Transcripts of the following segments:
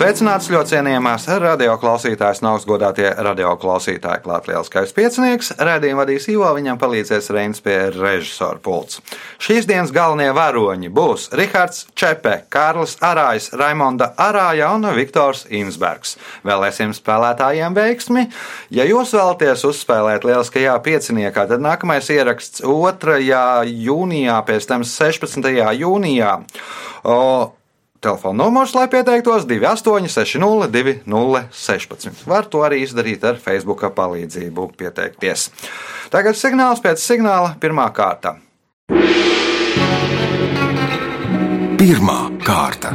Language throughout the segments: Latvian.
Sveicināts ļoti cienījamās radioklausītājas un augstgadātie radioklausītāji. Klāt lielskais piecinieks, redzējumu vadīs Ivo, viņam palīdzēs Reins pie režisora pults. Šīs dienas galvenie varoņi būs Rihards Čepe, Kārlis Arājs, Raimonda Arāja un Viktors Insbergs. Vēlēsim spēlētājiem veiksmi. Ja jūs vēlaties uzspēlēt lieliskajā pieciniekā, tad nākamais ieraksts 2. jūnijā, pēc tam 16. jūnijā. O, Telefona numurs, lai pieteiktos 2860, 2016. Var to arī izdarīt ar Facebook palīdzību, pieteikties. Tagad signāls pēc signāla pirmā kārta. Pirmā kārta.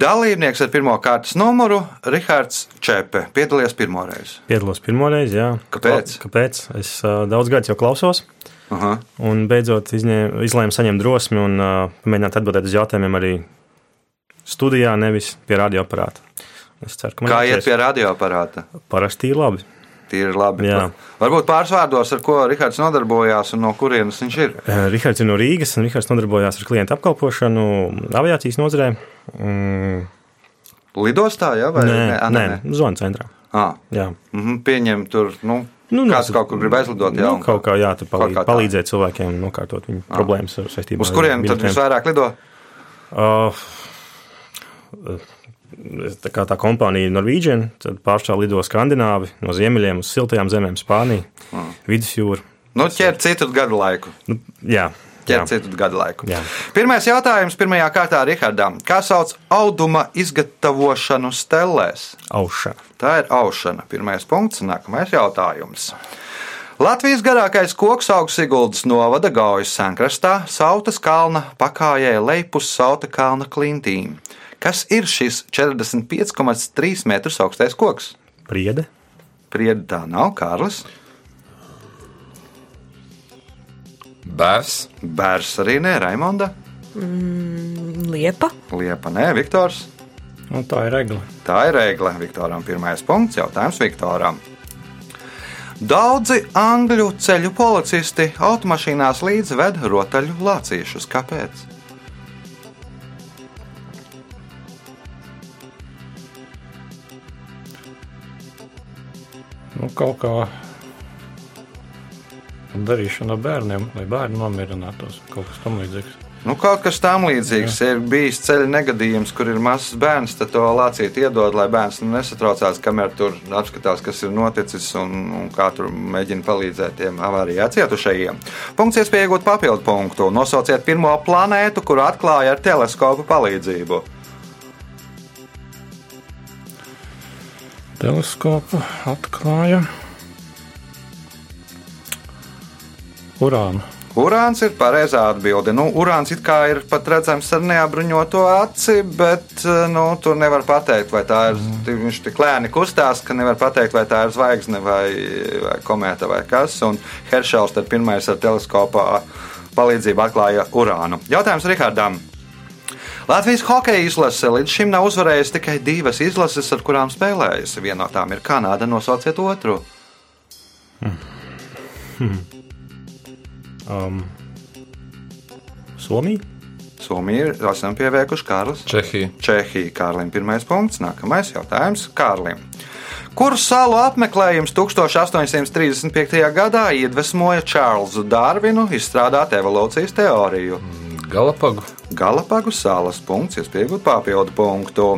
Dalībnieks ar pirmā kārtas numuru - Rihards Čepe. Piedalījies pirmoreiz. Piedalos pirmoreiz, jā. Kāpēc? Kāpēc? Es uh, daudz gadus jau klausos. Aha. Un beidzot izņē- izlēmu saņemt drosmi un uh, mēģināt atbildēt uz jautājumiem arī studijā, nevis pie radioaparāta. Es ceru, ka man Kā iet pie radioaparāta? Parasti ir labi. Tīri labi. Jā. Varbūt pāris vārdos, ar ko Rihards nodarbojās un no kurienes viņš ir. Rihards ir no Rīgas, un Rihards nodarbojās ar klientu apkalpošanu aviācijas nozarē. Mm, Lidostā, jā, vai nē, A, nē, nē, zonu centrā. Ah, Jā. mhm, pieņem tur, nu, Nu, kāds nos- kaut kur grib aizlidot, jā. Nu, kaut kā jā, tu Kaut palīdz, kā tā. palīdzēt cilvēkiem nokārtot viņu problēmas ar saistībā Uz kurien tad visvairāk lido? Uh, tā kā tā kompānija Norvēģija, tad pārstāv lido skandināvi no ziemeļiem uz siltajām zemēm, Spāniju, Vidusjūru. Nu, ķer citu gadu laiku. Nu, jā, Ķer jā. citu gadu laiku. Jā. Pirmais jautājums pirmajā kārtā Rihardam. Kā sauc auduma izgatavošanu stellēs? aušana. Tā ir aušana. Pirmais punkts, nākamais jautājums. Latvijas garākais koks augs Siguldas novada Gaujas senkrastā, Sautas kalna pakājē lejpus Sauta kalna klintīm. Kas ir šis 45,3 metrus augstais koks? Priede, Priedi tā nav, Kārlis. Bērs, Bērs arī nē, Raimonda. Liepa. Liepa nē, Viktors. nu, tā ir regla. Tā ir regle. Viktoram pirmais punkts. Jautājums Viktoram. Daudzi angļu ceļu policisti automašīnās līdzi ved rotaļu lācīšus. Kāpēc? Nu, kaut kā darīšana ar bērniem, lai bērni nomierinātos. Kaut kas tamlīdzīgs. Nu, kaut kas tam līdzīgs ir bijis ceļa negadījums, kur ir mazs bērns. Tad to lācīti iedod, lai bērns nesatraucās, kamēr tur apskatās, kas ir noticis un, un kā tur mēģina palīdzēt tiem avārijā cietušajiem. Punkts iespēja iegūt papildu punktu. Nosauciet pirmo planētu, kuru atklāja ar teleskopu palīdzību. Teleskopu atklāja Urānu. Urāns ir pareizā atbilde. Nu, urāns it kā ir pat redzams ar neapbruņoto aci, bet eh, nu, tur nevar pateikt, vai tā ir. Viņš tik lēni kustās, ka nevar pateikt, vai tā ir zvaigzne vai, vai komēta vai kas. Un Heršels tad pirmais ar teleskopā palīdzību atklāja urānu. Jautājums Rihardam. Latvijas hokeja izlase līdz šim nav uzvarējusi tikai divas izlases, ar kurām spēlējusi. Viena no tām ir Kanāda, nosauciet otru. Um, Somija, Somija ir esam pieveikuši Kārlis. Čehija, Čehija. Kārlim pirmais punkts. Nākamais jautājums Kārlim. Kuru salu apmeklējums 1835. gadā iedvesmoja Čārlzu Darvinu izstrādāt evolūcijas teoriju? Galapagu, Galapagu salas punkts, iespējot papildu punktu.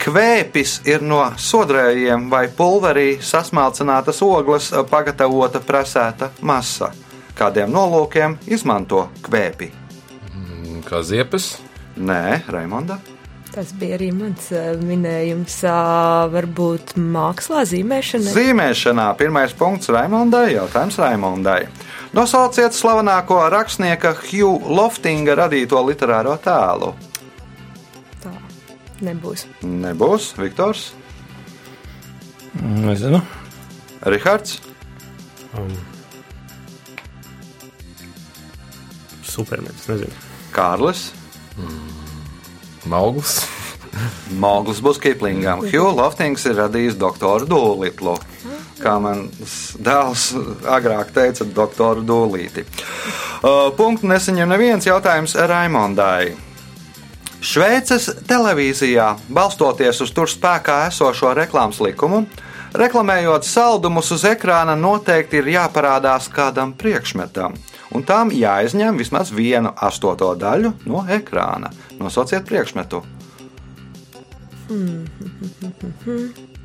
Kvēpis ir no sodrējiem vai pulverī sasmalcinātas ogles pagatavota presēta masa. Kādiem nolūkiem izmanto kvēpi? kā ziepes, Nē, Raimonda. Tas bija arī mans eh, minējums. Varbūt mākslā zīmēšana. Zīmēšanā pirmais punkts Raimondai, jautājums Raimondai. Nosauciet slavenāko rakstnieka Hugh Loftinga radīto literāro tēlu. Tā nebūs. Nebūs Viktors, Nezinu. Rihards, um, supermenis, nezinu. Kārlis, Maugls, Moglis būs Kiplingam. Hugh Loftings ir radījis doktoru Dūlitlu. Kā mans dēls agrāk teica, doktoru Dūlīti. Uh, punktu nesaņem neviens jautājums Raimondai. Šveices televīzijā, balstoties uz tur spēkā esošo reklāmas likumu, reklamējot saldumus uz ekrāna, noteikti ir jāparādās kādam priekšmetam, un tām jāizņem vismaz vienu astoto daļu no ekrāna. Nosauciet priekšmetu. Mm,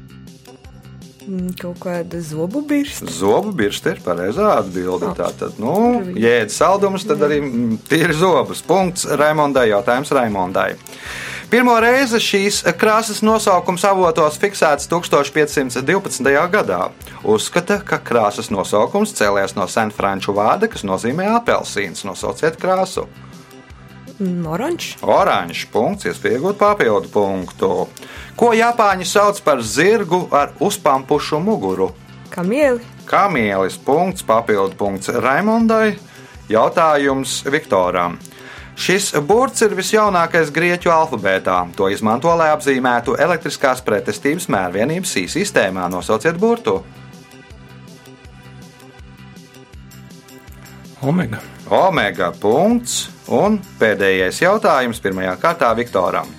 Kaut kāda zobu birsta. Zobu birsta ir pareizā atbilde. Tātad, nu, ja ēd saldumus, tad arī mm, tīri zobus. Punkts Raimondai. Jautājums Raimondai. Pirmo reizi šīs krāsas nosaukums avotos fiksēts 1512. gadā. Uzskata, ka krāsas nosaukums cēlies no senfranču vārda, kas nozīmē apelsīns. Nosauciet krāsu. Mm, Oranžs. Oranžs punkts, iespēja iegūt papildu punktu. Ko Japāņi sauc par zirgu ar uzpampušu muguru? Kamieli. Kamielis punkts, papildu punkts Raimondai. Jautājums Viktoram. Šis burts ir visjaunākais grieķu alfabētā. To izmanto, lai apzīmētu elektriskās pretestības mērvienības sī sistēmā. Nosauciet burtu. Omega. Omega punkts un pēdējais jautājums pirmajā kārtā Viktoram.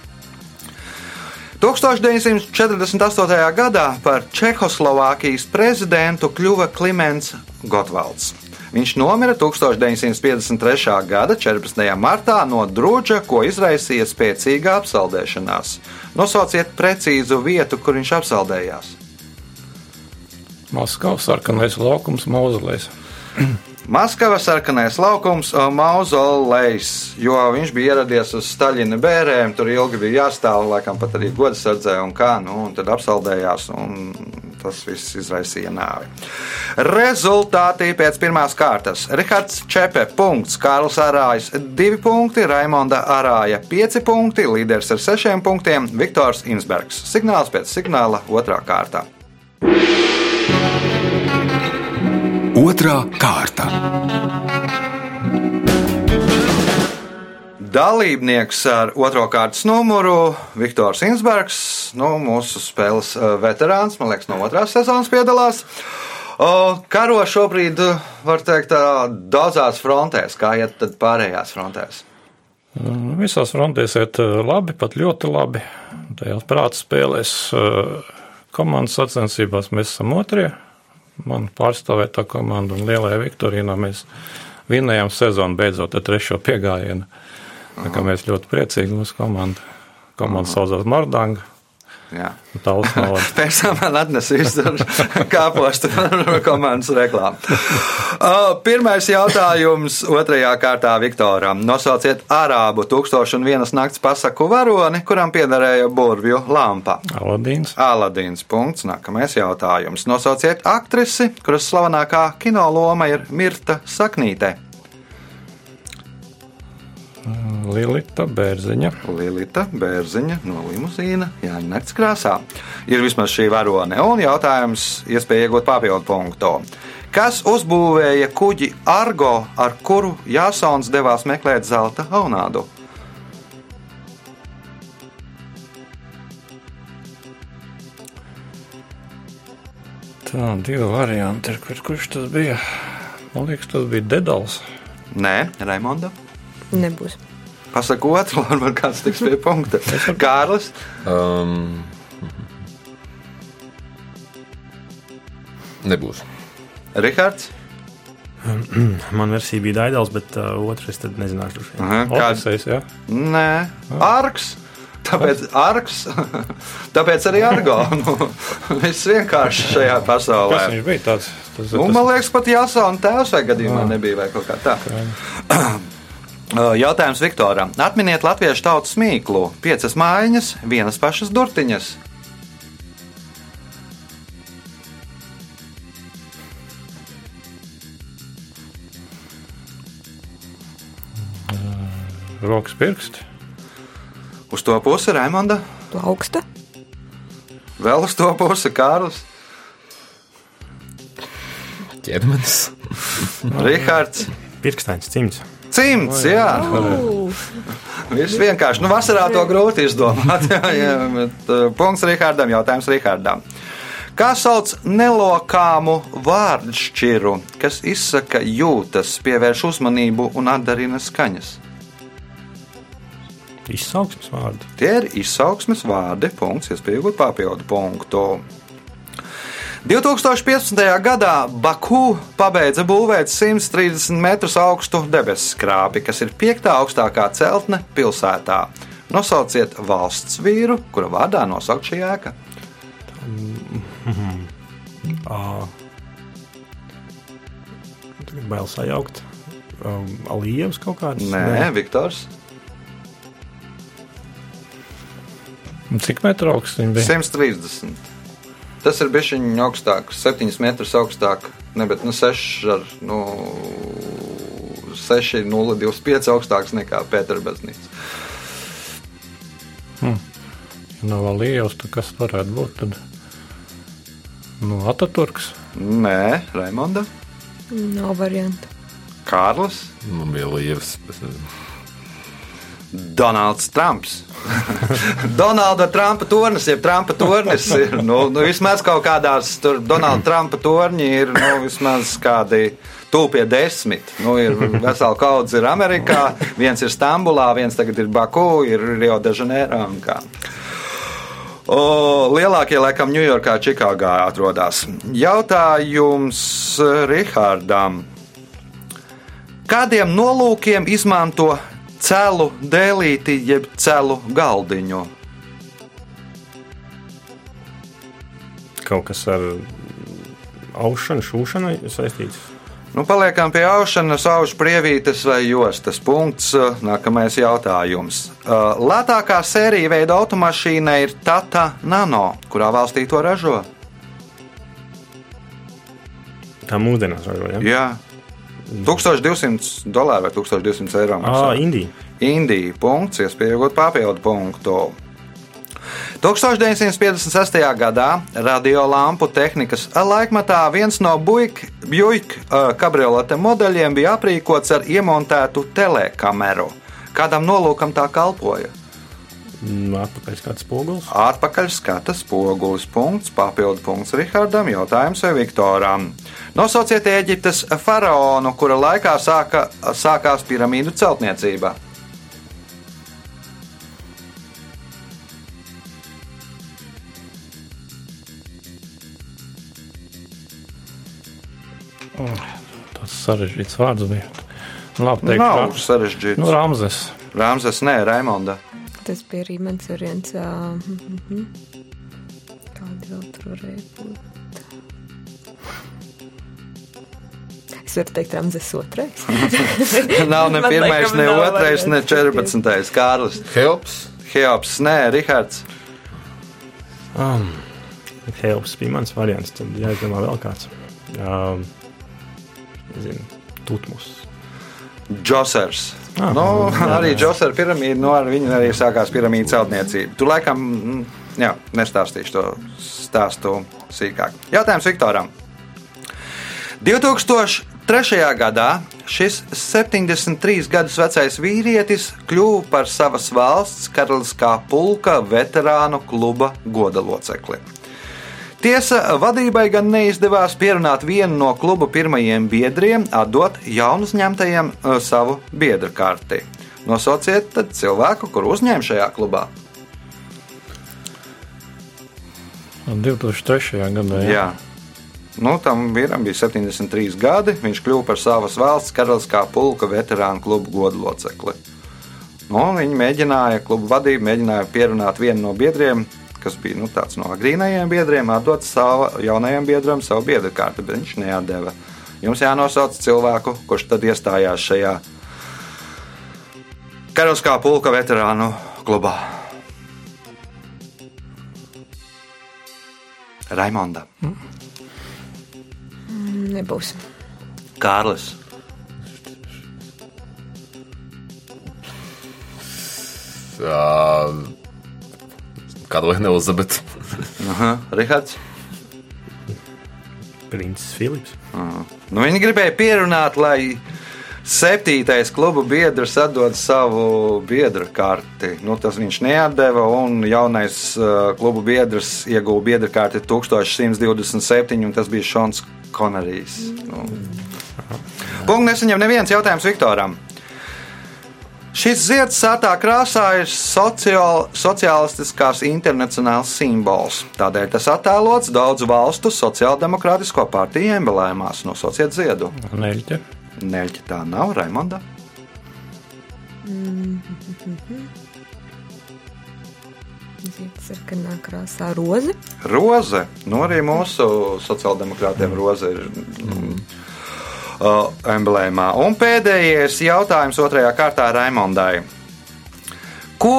1948. gadā par Čehoslovākijas prezidentu kļuva Klimants Gotvalds. Viņš nomira 1953. gada 14. martā no drudža, ko izraisīja spēcīga apsaldēšanās. Nosauciet precīzu vietu, kur viņš apsaldējās. Maskavas sarkanais laukums Mauzolēs. Maskavas sarkanais laukums, mauzolejs, jo viņš bija ieradies uz Staļina bērēm, tur ilgi bija jāstāv, laikam pat arī godsardzē un kā, nu, un tad apsaldējās, un tas viss izraisīja nāvi. Rezultāti pēc pirmās kārtas. Rihards Čepe, punkts, Kārls Arājs, 2 punkti, Raimonda Arāja, 5 punkti, līderis ar 6 punktiem, Viktors Insbergs. Signāls pēc signāla otrā kārtā. Otra kārta. Dalībnieks ar otro kārtas numuru Viktors Insbergs, nu, mūsu spēles eh, veterāns, man liekas, no otrās sezonas piedalās. Karo šobrīd, var teikt, daudzās frontēs, kā iet tad pārējās frontēs. Visās frontēs iet eh, labi, pat ļoti labi. Tajās prāta spēlēs eh, komandas sacensībās mēs esam otrie. Man pārstāvētā komanda un lielajā Viktorīnā mēs vinējām sezonu beidzot ar trešo piegājienu. Tā kā mēs ļoti priecīgi mūsu komanda. Komanda saucās Mardanga. Tāls nav. Pēc tam man atnesīs kāpostu komandas reklāmu. Uh, Pirmais jautājums otrajā kārtā Viktoram. Nosauciet arābu tūkstošu un vienas nakts pasaku varoni, kuram piederēja burvju lampa. Aladīns. Aladīns punkts. Nākamais jautājums. Nosauciet aktrisi, kuras slavenākā kinoloma ir Mirta Saknīte. Lilita Bērziņa. Lielita Bērziņa no limuzīna Jāņa Nakts krāsā. Ir vismaz šī varone. Un jautājums, iespēja iegūt papildu punktu. Kas uzbūvēja kuģi Argo, ar kuru Jāsons devās meklēt zelta aunādu? Tā, divi varianti. Kur, kurš tas bija? Man liekas, tas bija Dedals. Nē, Raimonda. Nebūs. Pasaka otru, varbūt kāds tiks pie punkta. Kārlis. Um, nebūs. Rihards. Man versija bija Daidals, bet uh, otrs tad nezināšu. Kāds? Odisejs, jā. Nē, Arks. Tāpēc arks, tāpēc arī argo. Nu, viss vienkārši šajā pasaulē. viņš bija tāds? Tas, Nu, man liekas, pat jāsaka, tēvs vai gadījumā Jā. nebija vai kaut kā tā. Jautājums Viktoram. Atminiet latviešu tautas mīklu. Piecas mājiņas, vienas pašas durtiņas. rokas pirksti. Uz to pusi Raimonda, Plauksta. vēl uz to pusi Kārlis, Ķermenis. Rihards. Pirkstains cimds. Cimds, jā. Viss vienkārši. Nu, vasarā to grūti izdomāt. jā, jā, bet, uh, punkts Rihardam, jautājums Rihardam. Kā sauc nelokāmu vārdšķiru, kas izsaka jūtas, pievērš uzmanību un atdarina skaņas? Izsauksmes vārdi. Tie ir izsauksmes vārdi, punkts, iespējot papildu punktu. 2015. gadā Baku pabeidza būvēt 130 metrus augstu debesu skrāpi, kas ir piektā augstākā celtne pilsētā. Nosauciet valsts vīru, kura vārdā nosaukt šī ēka. Tagad bail sajaukt. Um, Alijevs kaut kāds? Nē, Viktors. Un Cik metru augsts viņa bija? 130. Tas ir bijis viņa augstāk, 7 metrus augstāk, ne, bet nu, 6 ar nu, 6, 0, 25 augstāks nekā Pēterbaznīca. Nav vēl liels, tad kas varētu būt? Tad? Nu, Ataturks. Nē, Raimonda, Nav variantu. Kārlis, Man bija lievs. bet, Donalds Trumps. Donalda Trumpa tornis, jeb Trumpa tornis ir nu, nu, vismaz kaut kādās tur Donalda Trumpa torņi ir nu, vismaz kādi. Tūpie desmit. Nu, ir vesela kaudze ir Amerikā, viens ir Stambulā, viens tagad ir Baku, ir Rio de Janeiro. O, lielākie, laikam, Ņujorkā, Čikāgā atrodas. Jautājums Rihardam. Kādiem nolūkiem izmanto celu dēlīti jeb celu galdiņu? Kaut kas ar aušanu, šūšanu saistīts. Nu, paliekam pie aušanas, aušu prievītes vai jostas. Punkts. Nākamais jautājums. Uh, Lētākā sērija veida automašīna ir Tata Nano. Kurā valstī to ražo? Tā mūsdienās ražo. Ja? Jā. 1200 dolāru vai 1200 eiro. Ah. Indija. Indija. Punkts, iespējot papildu punktu. 1956. gadā radiolampu tehnikas laikmatā viens no Buļbuļsaktas kabrioleta modeļiem bija aprīkots ar iemontētu telekameru. Kādam nolūkam tā kalpoja? Nu, Atpakaļ skats spogulis. Atpakaļ skata spogulis. Punkts, papildu punkts Rihardam, jautājums vai Viktoram. Nosauciet Eģiptes faraonu, kura laikā sāka, sākās piramīdu celtniecība. Tas sarežģīts vārds bija. Labi, teikšu, Nav sarežģīts. Nu, Ramzes. Rāmzes, nē, Raimonda. Tas bija arī mans variants. ā, mhm. Kādi vēl tur varēja būt? Es varu teikt, Ramzes otrais. Nav ne pirmais, ne otrais, ne variants. 14. Kārlis. Helps. Heops, nē, Rihards. Um, Helps bija mans variants. Tad jāizdomā vēl kāds. Um, nezinu, tutmus. Džosers. Ah, nu, jā, arī jā. Džosera piramīda, nu, ar viņu arī sākās piramīda celtniecība. Tu laikam, mm, jā, nestāstīšu to stāstu sīkāk. Jautājums Viktoram. 2003. gadā šis 73 gadus vecais vīrietis kļuva par savas valsts karaliskā pulka veterānu kluba goda locekli. Tiesa, vadībai gan neizdevās pierunāt vienu no kluba pirmajiem biedriem, atdot jaunu uzņemtajiem eh, savu biedru karti. Nosauciet cilvēku, kur uzņēma šajā klubā. 2003. gadā. Jā. Jā. Nu, tam vīram bija 73 gadi. Viņš kļuva par savas valsts karaliskā pulka veterānu klubu godu locekli. Nu, viņi mēģināja, kluba vadība mēģināja pierunāt vienu no biedriem, kas bija nu, tāds no agrīnajiem biedriem, atdot savu jaunajam biedram savu biedru kārtu, bet viņš neatdeva. Jums jānosauc cilvēku, kurš tad iestājās šajā karaliskā pulka veterānu klubā. Raimonda, Nebūs. Kārlis, Uh, Karolīna Elizabete. Aha, Rihards. Princis Filips. Nu, viņi gribēja pierunāt, lai Septītais klubu biedrs atdod savu biedru karti. Nu, tas viņš neatdeva, un jaunais uh, klubu biedrs ieguva biedru karti 1127, un tas bija Šons Konarijs. Nu. Punkts nesaņem neviens jautājums Viktoram. Šis zieds sātā krāsā ir sociāl, sociālistiskās internacionāls simbols. Tādēļ tas attēlots daudzu valstu sociāldemokrātisko partiju emblēmās. Nosauciet ziedu. Neļķe. Neļķi tā nav, Raimonda. Zieds sarkanā krāsā roze. Roze. Nu, arī mūsu sociāldemokrātiem roze ir. Mm. Uh, emblēmā. Un pēdējais jautājums otrajā kārtā Raimondai. Ko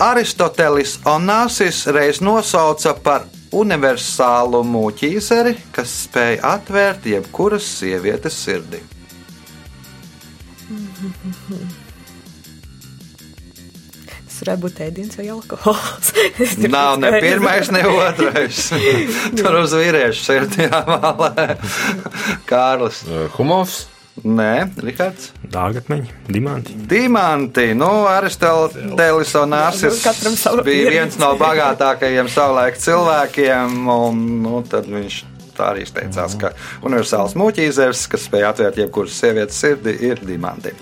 Aristotelis Onāsis reiz nosauca par universālu mūķīzeri, kas spēj atvērt jebkuras sievietes sirdi? Tas ēdiens vai alkohols. Es Nav ne pirmais, ne otrais. Tur uz vīriešu sirdi jāmalē. Kārlis. Humors. Nē, Rihards. Dārgatmeņi, diamanti. Dimanti. Nu, Aristotelis un Nācis bija viens no bagātākajiem savulaik cilvēkiem. Un, nu, tad viņš tā arī izteicās, ka universāls mūķīzers, kas spēj atvērt jebkuras sievietes sirdi, ir diamanti.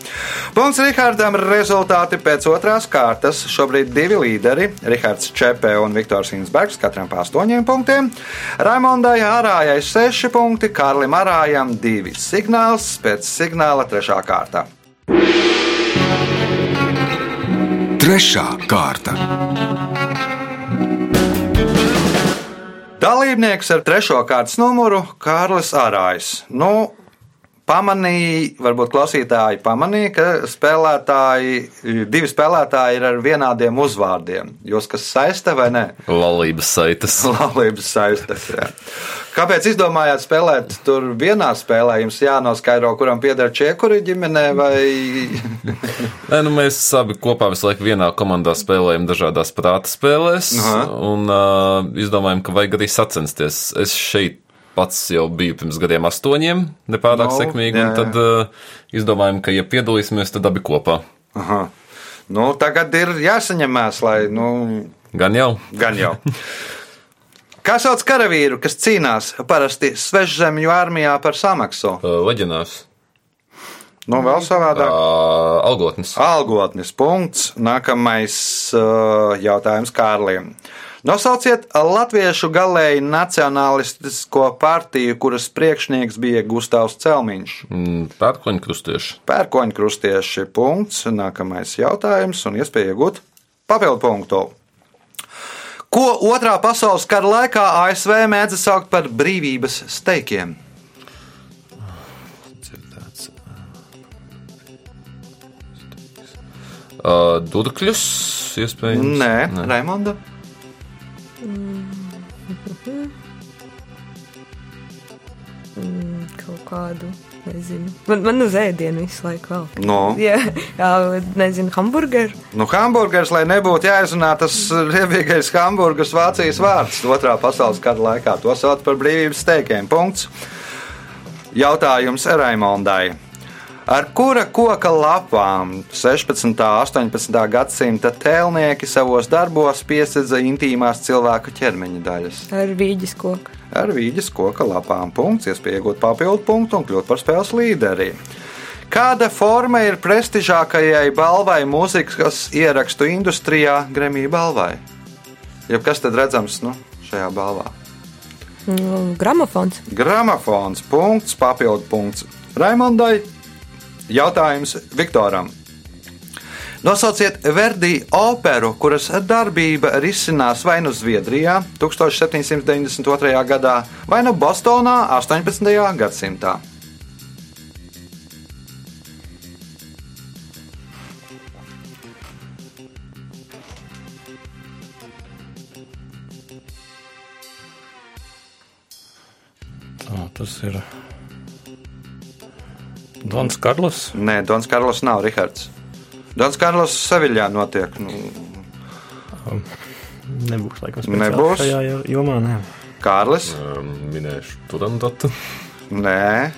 Punkts Rihardam. Rezultāti pēc otrās kārtas. Šobrīd divi līderi - Rihards Čepē un Viktors Insbergs, katram pa astoņiem punktiem. Raimondai Arājai seši punkti, Kārlim Arājam divi. Signāls pēc signāla trešā kārta. Trešā kārta. Dalībnieks ar trešo kārtas numuru Kārlis Arājs. Nu, pamanīja, varbūt klausītāji pamanīja, ka spēlētāji, divi spēlētāji ir ar vienādiem uzvārdiem. Jūs kas saista vai ne? Laulības saites. Laulības saistes. Jā. Kāpēc izdomājāt spēlēt tur vienā spēlē? Jums jānoskaidro, kuram pieder čiekuri ģimenē vai. Nē, nu mēs abi kopā visu laiku vienā komandā spēlējam dažādās prāta spēlēs. Aha. Un uh, izdomājam, ka vajag arī sacensties. Es šeit pats jau biju pirms gadiem astoņiem, nepārāk no, sekmīgi. jā, Un tad uh, izdomājam, ka, ja piedalīsimies, tad abi kopā. Aha. Nu, tagad ir jāsaņemās, lai. Nu, Gan jau. Gan jau. Kā sauc karavīru, kas cīnās parasti svežzemju armijā par samaksu? Uh, Leģionārs. Nu, vēl savādāk. Uh, algotnis. Algotnis punkts. Nākamais uh, jautājums Kārlim. Nosauciet latviešu galēji nacionālistisko partiju, kuras priekšnieks bija Gustavs Celmiņš. Mm, Pērkoņu krustieši. Pērkoņu krustieši punkts. Nākamais jautājums un iespēja iegūt papildu punktu. Ko otrā pasaules kara laikā ASV mēdza saukt par brīvības steikiem? Uh, Dudkļus, iespējams. Nē, Nē. Raimonda. Kaut kādu, nezinu. Man, man uz ēdienu visu laiku vēl. No. Jā, jā, nezinu, hamburgeru. Nu, hamburgers, lai nebūtu jāizrunā tas riebīgais hamburgers, Vācijas vārds otrā pasaules kara laikā. To sauc par brīvības steikiem. Punkts. Jautājums Raimondai. Ar kura koka lapām 16. un 18. gadsimta tēlnieki savos darbos piesedza intīmās cilvēku ķermeņa daļas? Ar vīģis koku. Ar vīģes koka lapām punkts, iespēja iegūt papildu punktu un kļūt par spēles līderi. Kāda forma ir prestižākajai balvai mūzikas ierakstu industrijā, Gremija balvai? Jeb kas tad redzams nu, šajā balvā? Mm, Gramofons. Gramofons, punkts, papildu punkts Raimondai. Jautājums Viktoram. Nosauciet Verdi operu, kuras darbība risinās vai nu Zviedrijā 1792. gadā, vai nu Bostonā 18. gadsimtā. Tā, tas ir Dons Karls. Nē, Dons Karlos nav Rihards. Dons Karlos Seviļā notiek. Nu, Nebūs laikam speciāli Nebūs? šajā jo- jomā. Nē. Kārlis, Um, minēšu Turandatu. nē,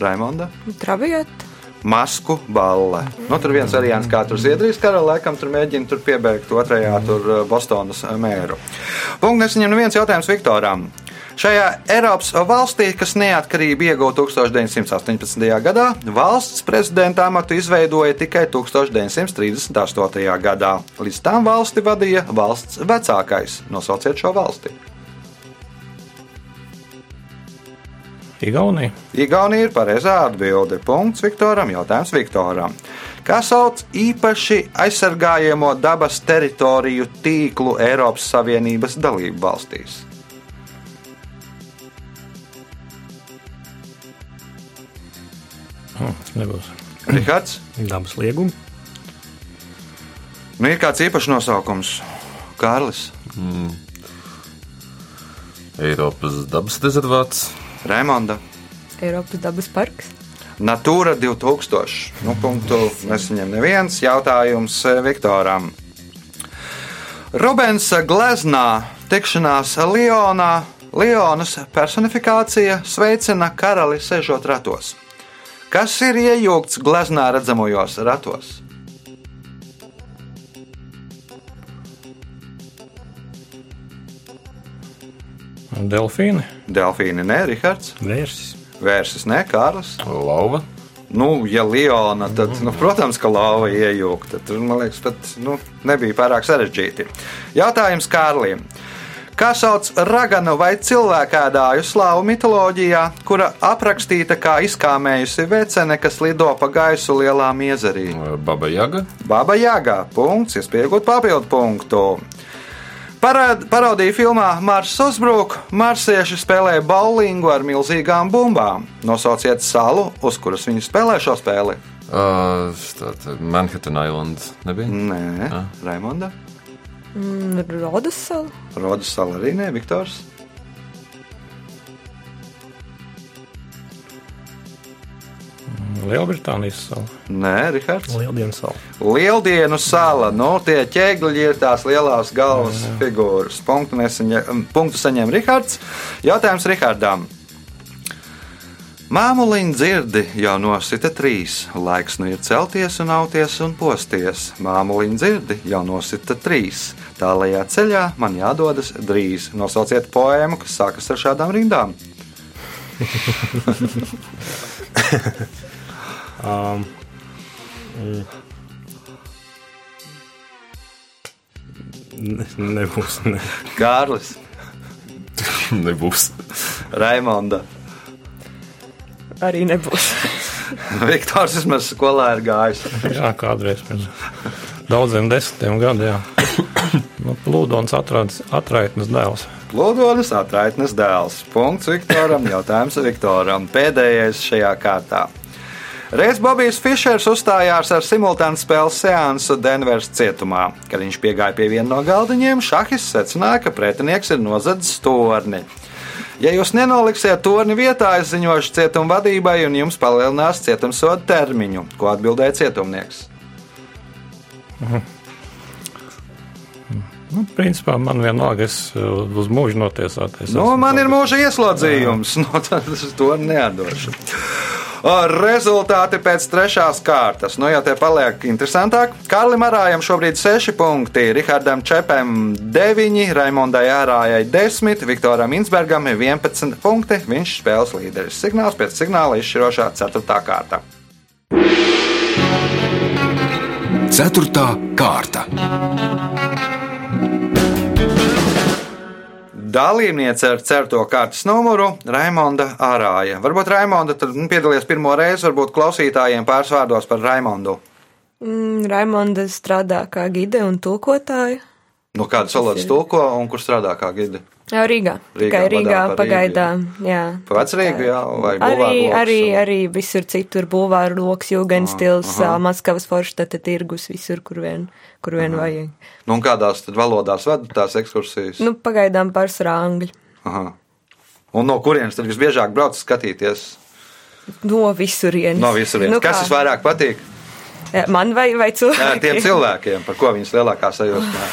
Raimonda. Travieta. Masku balle. Nu, tur viens variants, kā tur Zviedrijas kara laikam tur mēģina tur piebeigt otrajā tur uh, Bostonas mēru. Punkts nesaņem neviens jautājums Viktoram. Šajā Eiropas valstī, kas neatkarību ieguva 1918. gadā, valsts prezidenta amatu izveidoja tikai 1938. gadā. Līdz tam valsti vadīja valsts vecākais. Nosauciet šo valsti. Igaunija. Igaunija ir pareizā atbilde. Punkts Viktoram, jautājums Viktoram. Kā sauc īpaši aizsargājamo dabas teritoriju tīklu Eiropas Savienības dalību valstīs? Hm, nebūs. Rihards, Dabas liegumi. nu ir kāds īpašs nosaukums? Kārlis, Eiropas dabas rezervāts. Raimonda, Eiropas dabas parks. Natūra 2000. Nu, punktu nesaņem neviens jautājums eh, Viktoram. Rubens Gleznā tikšanās Lionā. Lionas personifikācija sveicina karali sežot ratos. Kas ir iejūgts gleznā redzamajos ratos? Delfīni. Delfīni, nē, Rihards, Vērsis. Vērsis, nē, Kārlis. Lauva. Nu, ja Liona, tad, nu, protams, ka lava iejūgta. Tur, man liekas, pat nu, nebija pārāk sarežģīti. Jautājums Kārlim. Kā sauc raganu vai cilvēkēdāju slāvu mitoloģijā, kura aprakstīta kā izkāmējusi vecene, kas lido pa gaisu lielā miezerī? Baba Jaga. Baba Jāgā, punkts, iespējot papildu punktu. Parād, parodija filmā Mars uzbruk, marsieši spēlē bowlingu ar milzīgām bumbām. Nosauciet salu, uz kuras viņi spēlē šo spēli. Uh, Manhattan Island nebija? Nē, Ah. Raimonda. Mm, Rodas sala. Rodas sala arī nē, Viktors. Lielbritānijas sala. Nē, Rihards. Lieldienas sala. Lieldienu sala. Nu, tie ķēgļi ir tās lielās galvas figūras. Punktu, nesaņem, punktu saņem Rihards. Jautājums Rihardam. Māmuliņa dzirdi jau nosita trīs. Laiks nu ir celties un auties un posties. Māmuliņa dzirdi jau nosita trīs. Tālajā ceļā man jādodas drīz. Nosauciet poēmu, kas sākas ar šādām rindām. Um, mm. Ne, nebūs. Ne. Kārlis, Nebūs. Raimonda, Arī nebūs. Viktors vismaz skolā ir gājis. Jā, kādreiz pirms daudziem desmitiem gadiem. Nu, Plūdons atrādis atraitnes dēls. Plūdonis atraitnes dēls. Punkts Viktoram, jautājums Viktoram. Pēdējais šajā kārtā. Reiz Bobijs Fišers uzstājās ar simultānu spēles seansu Denveras cietumā. Kad viņš piegāja pie viena no galdiņiem, šahis secināja, ka pretinieks ir nozadzis torni. Ja jūs nenoliksiet torni vietā, es ziņošu cietuma vadībai un jums palielinās cietumsoda termiņu, ko atbildēja cietumnieks. Nu, principā man vienalga, es uh, uz mūžu notiesāties. Nu, man ir mūža ieslodzījums, tad es to nedošu. Rezultāti pēc trešās kārtas. Nu, jau te paliek interesantāk. Kārlim Arājam šobrīd 6 punkti, Rihardam Čepam 9, Raimondai Ārājai 10, Viktoram Insbergam 11 punkti. Viņš spēles līderis. Signāls pēc signāla izšķirošā 4. kārta. Ceturtā kārta. Dalībniece ar certo kārtas numuru Raimonda Ārāja. Varbūt Raimonda tad nu, piedalījies pirmo reizi, varbūt klausītājiem pāris vārdos par Raimondu. Mm, Raimonda strādā kā gide un tulkotāja. Nu, kādas valodas tulko un kur strādā kā gidi? Jā, Rīgā. Rīgā, Tikai Rīgā pagaidām. Jā. Pa Vecrīgu, jā, vai Arī, arī, un- arī visur citur bulvāru loks, jūgenstils, Maskavas forštata tirgus, visur, kur vien, kur vien vajag. Nu, un kādās tad valodās ved tās ekskursijas? Nu, pagaidām pārsvarā angļu. Aha. Un no kurienes tad visbiežāk brauc skatīties? No visurienes. No visurienes. Nu, Kas kā? visvairāk patīk? Jā, Man vai, vai Jā, cilvēkiem? tiem cilvēkiem, par ko viņas lielākā sajūsmā.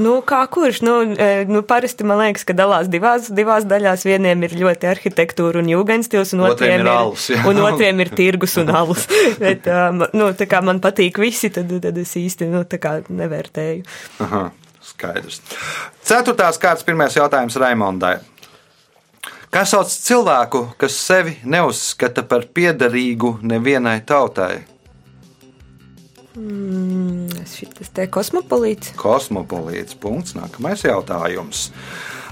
Nu, kā kurš? Nu, e, nu, parasti man liekas, ka dalās divās, divās daļās. Vieniem ir ļoti arhitektūra un jūgenstils, un Otriem otriem ir alus, jā. un otriem ir tirgus un alus. Bet, um, nu, tā kā man patīk visi, tad, tad es īsti nu, nevērtēju. Aha, skaidrs. Ceturtās kārtas pirmais jautājums Raimondai. Kā sauc cilvēku, kas sevi neuzskata par piederīgu nevienai tautai? Mm, Šis te kosmopolīts. Kosmopolīts. Punkts. Nākamais jautājums.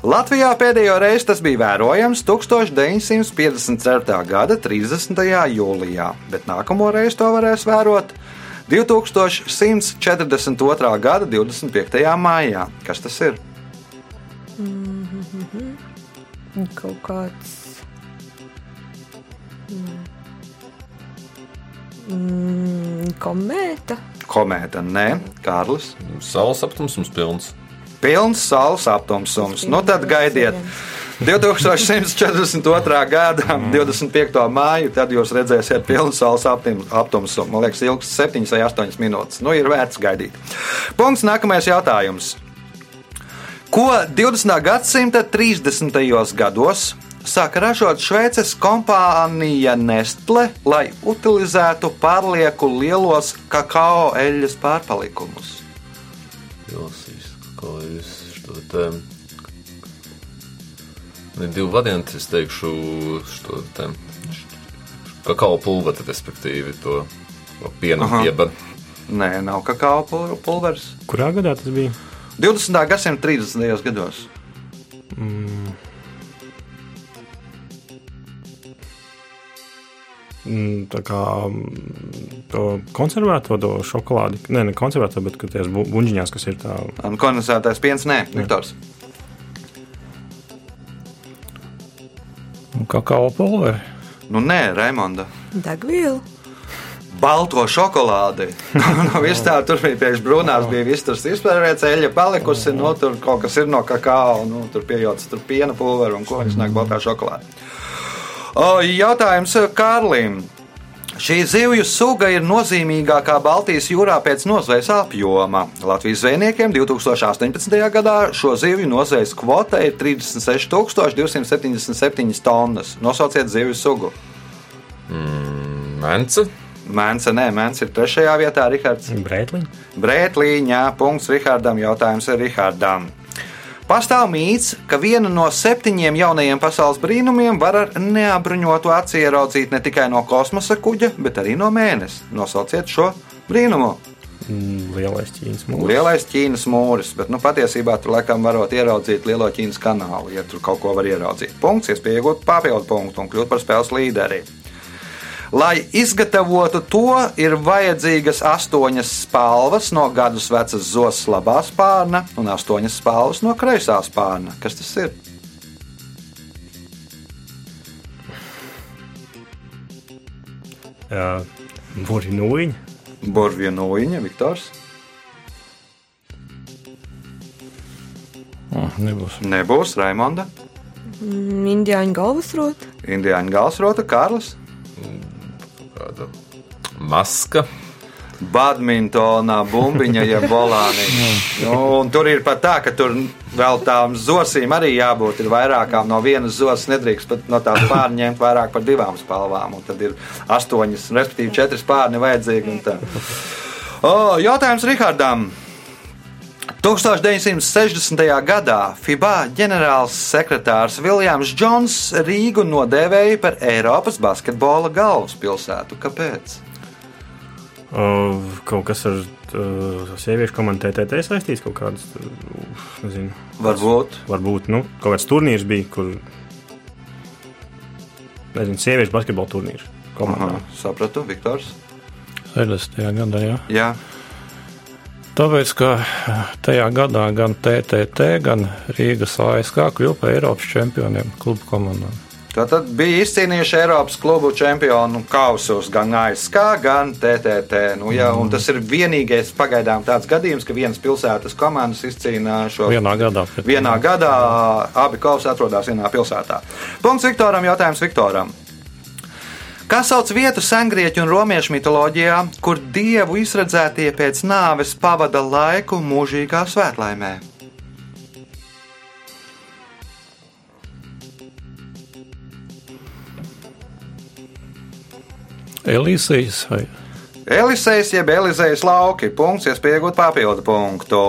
Latvijā pēdējo reizi tas bija vērojams 1954. gada 30. jūlijā, bet nākamo reizi to varēs vērot 2142. gada 25. maijā. Kas tas ir? Kaut kāds. Mm, komēta. Komēta, nē, Kārlis. Saules aptumsums pilns. Pilns saules aptumsums. Nu tad gaidiet. 2142. gada 25. māju, tad jūs redzēsiet pilnu saules aptumsumu. Man liekas, ilgs 7 vai 8 minūtes. Nu, ir vērts gaidīt. Punkts. Nākamais jautājums. Ko 20. gadsimta 30. gados sāka ražot Šveices kompānija Nestle, lai utilizētu pārlieku lielos kakao eļļas pārpalikumus? Pilsīs, ko jūs šo te. Ir divi varianti, es teikšu, šo te. Kakao pulveri, respektīvi, to no piena Aha. piebar. Nē, nav kakao pul- pulveris. Kurā gadā tas bija? 20. gadsimta 30. gados. Kā mm, to konservēto to šokolādi, ne, ne konservēto, bet tajās bu- buļģiņās, kas ir tā. Un kondensētais piens, nē, Viktors. Un kakao pulveri. Nu, nē, Raimonda. Degviela. Balto šokolādi. no vis tā, tur bija priekš brūnās, bija viss tur izpērēts, eļļa palikusi, nu, tur kaut kas ir no kakao, nu, tur piejots tur piena pulveru un ko iznāk baltā šokolāde. Jautājums Kārlim. Šī zivju suga ir nozīmīgākā Baltijas jūrā pēc nozvejas apjoma. Latvijas zvejniekiem 2018. gadā šo zivju nozvejas kvota ir 36,277 tonnas. Nosauciet zivju sugu. Mence. Mēnce, nē, Mēnce ir trešajā vietā, Rihards. Brētliņa. Brētlīņā, punkts Rihardam, jautājums Rihardam. Pastāv mīts, ka vienu no septiņiem jaunajiem pasaules brīnumiem var ar neapbruņotu aci ieraudzīt ne tikai no kosmosa kuģa, bet arī no mēneša. Nosauciet šo brīnumu. Mm, Lielais ķīnas mūžs. Lielais Ķīnas mūris, bet nu, patiesībā tur laikam varot ieraudzīt lielo Ķīnas kanālu, ja tur kaut ko var ieraudzīt. Punkts, iespēja iegūt papildu punktu un kļūt par spēles līderi. Lai izgatavotu to, ir vajadzīgas astoņas spalvas no gadus vecas zosas labā spārna un astoņas spalvas no kreisā spārna. Kas tas ir? Burbuļs nūjiņa. Burvija nūjiņa, Viktors. Oh, nebūs. Nebūs Raimonda, Mm, Indiāņu galvasrota. Indiāņu galsrota, Kārlis. Kāda maska. Badmintonā, bumbiņa, jeb volāni. nu, un tur ir pat tā, ka tur vēl tām zosīm arī jābūt ir vairākām. No vienas zosas nedrīkst pat no tās pārņemt vairāk par divām spalvām. Un tad ir astoņas, respektīvi četras pārni vajadzīgi. un tā. O, jautājums Rihardam. 1960. gadā FIBA ģenerāls sekretārs Viljams Džons Rīgu nodēvēja par Eiropas basketbola galvaspilsētu. Kāpēc? Uh, kaut kas ar uh, sieviešu komandu TTT saistīts kaut kādas, uh, nezinu, Varbūt. varbūt, nu, kaut kāds turnīrs bija, kur, nezinu, sieviešu basketbola turnīrs komandā. Aha, sapratu, Viktors. 60. gadā, jā. Jā, Tāpēc, ka tajā gadā gan TTT, gan Rīgas ASK kļuva par Eiropas čempioniem klubu komandām. tā tad bija izcīnījuši Eiropas klubu čempionu kausus gan ASK, gan TTT. Nu, jā, un tas ir vienīgais pagaidām tāds gadījums, ka vienas pilsētas komandas izcīnīja šo Vienā gadā. Vienā gadā abi kausi atrodas vienā pilsētā. Punkts Viktoram, jautājums Viktoram. Kā sauc vietu sengrieķu un romiešu mitoloģijā, kur dievu izredzētie pēc nāves pavada laiku mūžīgā svētlaimē? Elisijas vai? Elisijas jeb Elizajas lauki. Punkts, iespējot papildu punktu.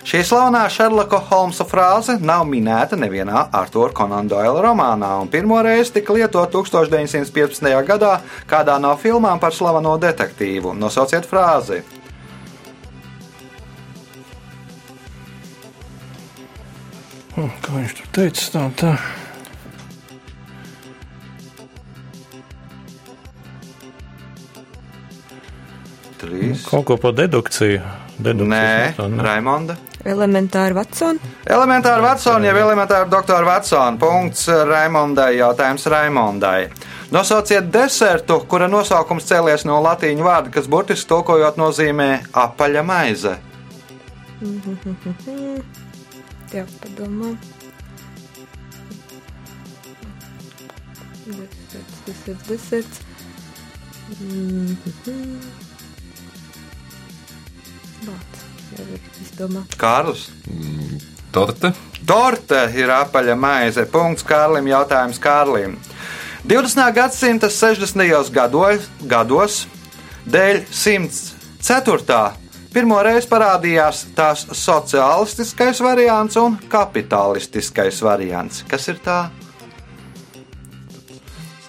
Šī slavenā Šerloka Holmsa frāze nav minēta nevienā Arthur Conan Doyle romānā, un pirmo reizi tika lietota 1915. gadā kādā no filmām par slaveno detektīvu. Nosauciet frāzi. Kā viņš tur teica, tā, tā. Trīs. Kaut ko par dedukciju. Nē, ne? Raimonda. Elementāri Vatsona. Elementāri Vatsona, jau elementāri doktora Vatsona. Punkts Raimondai, jautājums Raimondai. Nosauciet desertu, kura nosaukums cēlies no latīņu vārda, kas burtiski tulkojot nozīmē apaļa maize. Jā, padomā. Deserts, deserts, deserts. Mhm. Vārds. Izdomā. Kārlis. Torte. Torte ir apaļa maize. Punkts Kārlim. Jautājums Kārlim. 20. gadsimta 60. gados, gados dēļ 104. pirmo reizi parādījās tās sociālistiskais variants un kapitālistiskais variants. Kas ir tā?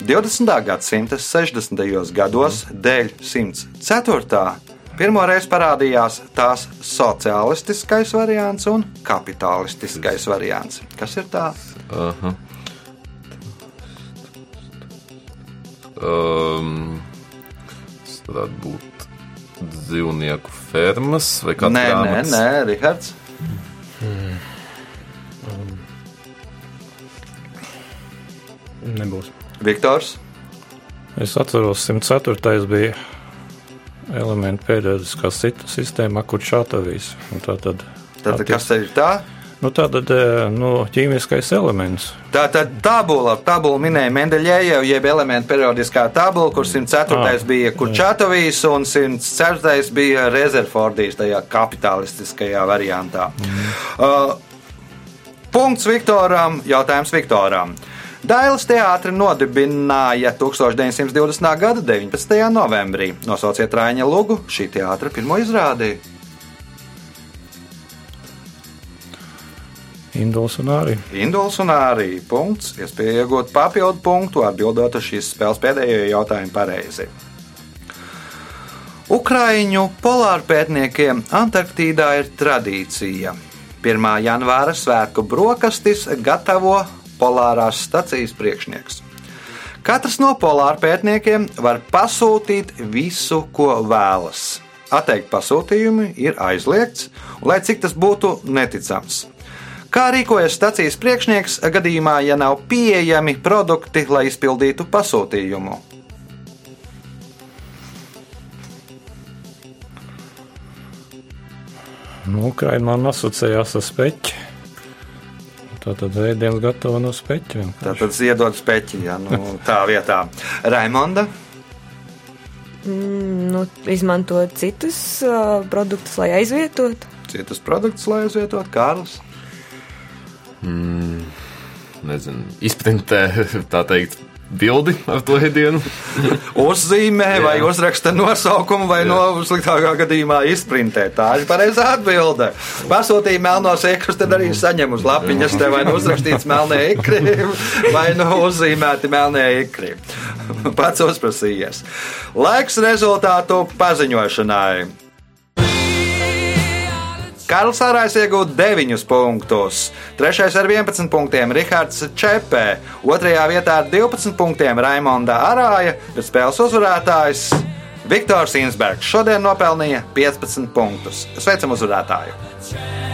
20. gadsimta 60. gados dēļ 104. Pirmo reizi parādījās tās sociālistiskais variants un kapitālistiskais variants. Kas ir tā? Aha. Um, tas varētu būt dzīvnieku fermas vai kā Nē, nē, nē, Rihards. Nebūs. Viktors. Es atceros, 104. bija elementu periodiskā sit- sistēma, kur šātavīs. Tā tad, Tad, kas tad ir tā? nu, tā tad nu, ķīmiskais elements. Tā tad tabula, tabula minēja Mendeļēju, jeb elementu periodiskā tabula, kur 104. Ah, bija Kurčatovīs un 104. bija Rezerfordijas tajā kapitalistiskajā variantā. Uh, punkts Viktoram, jautājums Viktoram. Dailas teātri nodibināja 1920. gada 19. novembrī. Nosauciet Rāņa Lugu šī teātra pirmo izrādi. Indols un arī. Induls un arī punkts. Iespēja iegūt papildu punktu, atbildot uz šīs spēles pēdējo jautājumu pareizi. Ukraiņu polārpētniekiem Antarktīdā ir tradīcija. 1. janvāra svētku brokastis gatavo polārās stacijas priekšnieks. Katrs no polārpētniekiem var pasūtīt visu, ko vēlas. Atteikt pasūtījumi ir aizliegts, lai cik tas būtu neticams. Kā rīkojas stacijas priekšnieks gadījumā, ja nav pieejami produkti, lai izpildītu pasūtījumu? Nu, Ukraiņa man asociējās ar speķi. Tā tad ēdienas gatava no speķa. Tā tad ziedot speķi, ja nu, tā vietā. Raimonda, Mm, nu, izmantot citus uh, produktus, lai aizvietotu. citus produktus, lai aizvietotu Kārlis. Nezinu, izprintē tā teikt bildi ar to ēdienu. Uzzīmē vai Jā. uzraksta nosaukumu, vai Jā. no sliktākā gadījumā izprintē. Tā ir pareizā atbilde. Pasūtīja melnos ekrus, tad arī saņem uz lapiņas, te vai nu uzrakstīts melnē ekri, vai nu uzzīmēti melnē ekri. Pats uzprasījies. Laiks rezultātu paziņošanai. Karls Sārājs iegūta 9 punktus, 3. ar 11 punktiem Rihards Čepē, 2. vietā ar 12 punktiem Raimonda Arāja, bet spēles uzvarētājs Viktors Insbergs šodien nopelnīja 15 punktus. Sveicam uzvarētāju!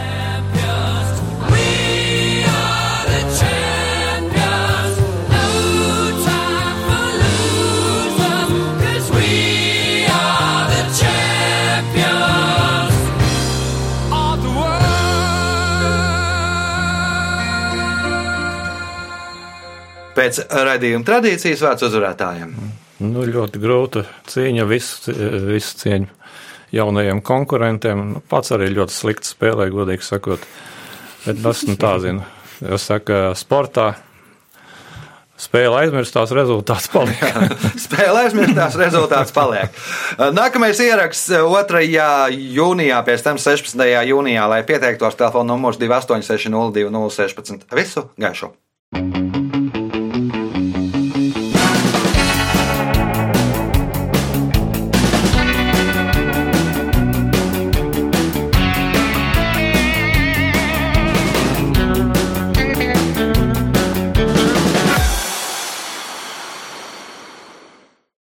Pēc raidījuma tradīcijas vārds uzvarētājiem. Nu, ļoti grūta cīņa, visu, visu cieņu jaunajiem konkurentiem. Nu, pats arī ļoti slikti spēlē, godīgi sakot. Bet tas nu, tā zina. Es saku, sportā Spēle aizmirstās, rezultāts paliek. Spēle aizmirstās, rezultāts paliek. Nākamais ieraksts 2. jūnijā, pēc tam 16. jūnijā, lai pieteiktos telefona numurs 286 02 016. Visu gaišu!